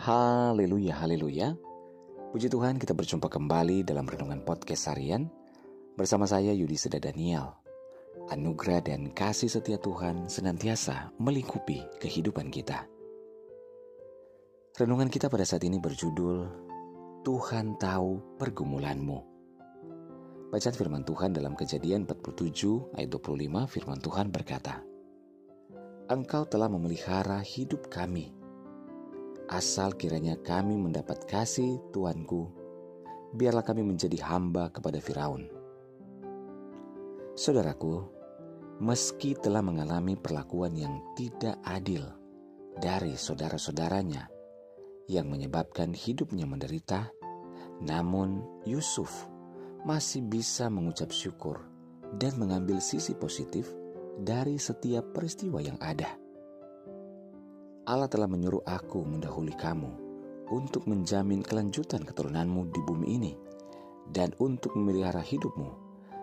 Haleluya, haleluya. Puji Tuhan kita berjumpa kembali dalam Renungan Podcast Harian bersama saya Yudi Seda Daniel. Anugerah dan kasih setia Tuhan senantiasa melingkupi kehidupan kita. Renungan kita pada saat ini berjudul Tuhan tahu pergumulanmu. Bacaan firman Tuhan dalam kejadian 47 ayat 25 firman Tuhan berkata, Engkau telah memelihara hidup kami asal kiranya kami mendapat kasih Tuanku, biarlah kami menjadi hamba kepada Firaun. Saudaraku, meski telah mengalami perlakuan yang tidak adil dari saudara-saudaranya yang menyebabkan hidupnya menderita, namun Yusuf masih bisa mengucap syukur dan mengambil sisi positif dari setiap peristiwa yang ada. Allah telah menyuruh aku mendahului kamu untuk menjamin kelanjutan keturunanmu di bumi ini dan untuk memelihara hidupmu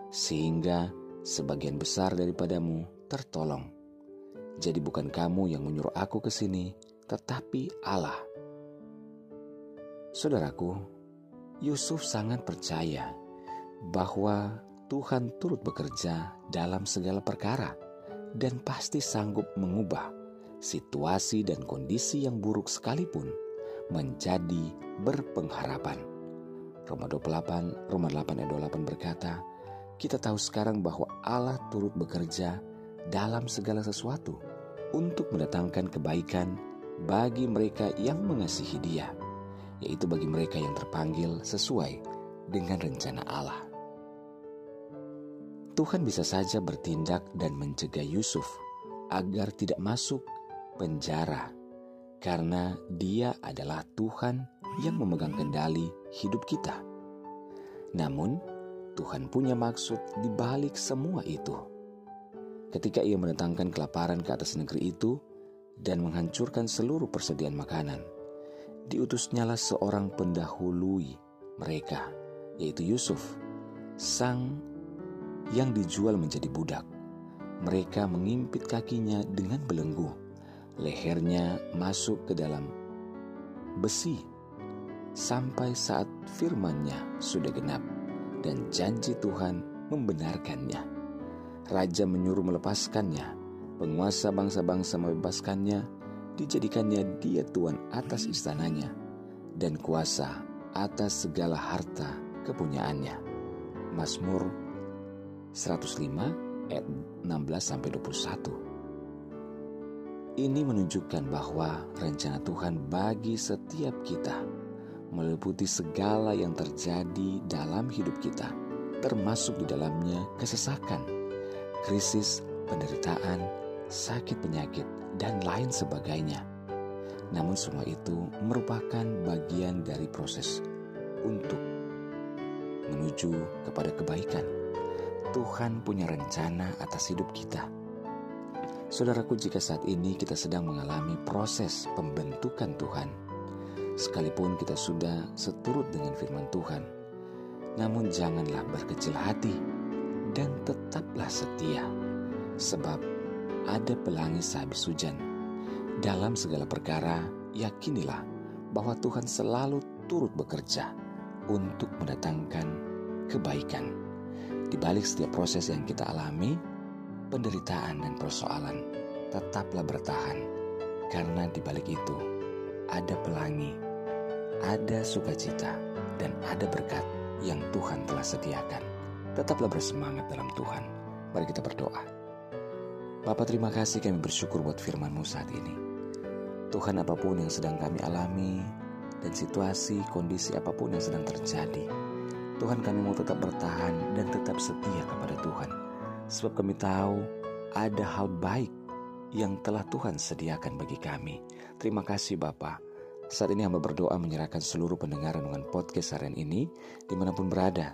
sehingga sebagian besar daripadamu tertolong. Jadi bukan kamu yang menyuruh aku ke sini, tetapi Allah. Saudaraku, Yusuf sangat percaya bahwa Tuhan turut bekerja dalam segala perkara dan pasti sanggup mengubah situasi dan kondisi yang buruk sekalipun menjadi berpengharapan. Roma 28, Roma 8 ayat 28 berkata, kita tahu sekarang bahwa Allah turut bekerja dalam segala sesuatu untuk mendatangkan kebaikan bagi mereka yang mengasihi dia, yaitu bagi mereka yang terpanggil sesuai dengan rencana Allah. Tuhan bisa saja bertindak dan mencegah Yusuf agar tidak masuk penjara karena Dia adalah Tuhan yang memegang kendali hidup kita. Namun, Tuhan punya maksud di balik semua itu. Ketika Ia mendatangkan kelaparan ke atas negeri itu dan menghancurkan seluruh persediaan makanan, diutusnyalah seorang pendahului mereka, yaitu Yusuf, sang yang dijual menjadi budak. Mereka mengimpit kakinya dengan belenggu lehernya masuk ke dalam besi sampai saat firman-Nya sudah genap dan janji Tuhan membenarkannya. Raja menyuruh melepaskannya, penguasa bangsa-bangsa membebaskannya, dijadikannya dia tuan atas istananya dan kuasa atas segala harta kepunyaannya. Mazmur 105 ayat 16 sampai 21. Ini menunjukkan bahwa rencana Tuhan bagi setiap kita meliputi segala yang terjadi dalam hidup kita, termasuk di dalamnya kesesakan, krisis, penderitaan, sakit penyakit, dan lain sebagainya. Namun semua itu merupakan bagian dari proses untuk menuju kepada kebaikan. Tuhan punya rencana atas hidup kita Saudaraku, jika saat ini kita sedang mengalami proses pembentukan Tuhan, sekalipun kita sudah seturut dengan firman Tuhan, namun janganlah berkecil hati dan tetaplah setia, sebab ada pelangi sehabis hujan. Dalam segala perkara, yakinilah bahwa Tuhan selalu turut bekerja untuk mendatangkan kebaikan. Di balik setiap proses yang kita alami, penderitaan dan persoalan, tetaplah bertahan, karena di balik itu ada pelangi, ada sukacita, dan ada berkat yang Tuhan telah sediakan. Tetaplah bersemangat dalam Tuhan. Mari kita berdoa. Bapak terima kasih kami bersyukur buat firman-Mu saat ini. Tuhan apa pun yang sedang kami alami dan situasi, kondisi apa pun yang sedang terjadi, Tuhan kami mau tetap bertahan dan tetap setia kepada Tuhan sebab kami tahu ada hal baik yang telah Tuhan sediakan bagi kami. Terima kasih Bapa. Saat ini hamba berdoa menyerahkan seluruh pendengar dengan podcast harian ini di mana pun berada.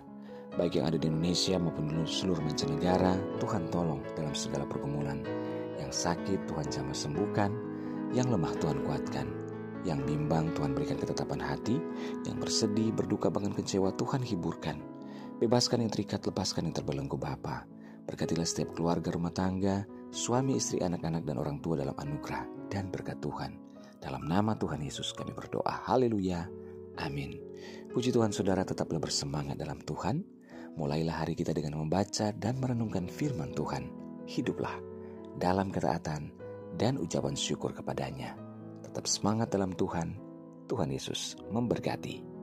Baik yang ada di Indonesia maupun di seluruh mancanegara, Tuhan tolong dalam segala pergumulan. Yang sakit Tuhan jamah sembuhkan, yang lemah Tuhan kuatkan, yang bimbang Tuhan berikan ketetapan hati, yang bersedih, berduka, bahkan kecewa Tuhan hiburkan. Bebaskan yang terikat, lepaskan yang terbelenggu Bapa. Berkatilah setiap keluarga rumah tangga, suami, istri, anak-anak, dan orang tua dalam anugerah dan berkat Tuhan. Dalam nama Tuhan Yesus kami berdoa. Haleluya. Amin. Puji Tuhan saudara tetaplah bersemangat dalam Tuhan. Mulailah hari kita dengan membaca dan merenungkan firman Tuhan. Hiduplah dalam ketaatan dan ucapan syukur kepadanya. Tetap semangat dalam Tuhan. Tuhan Yesus memberkati.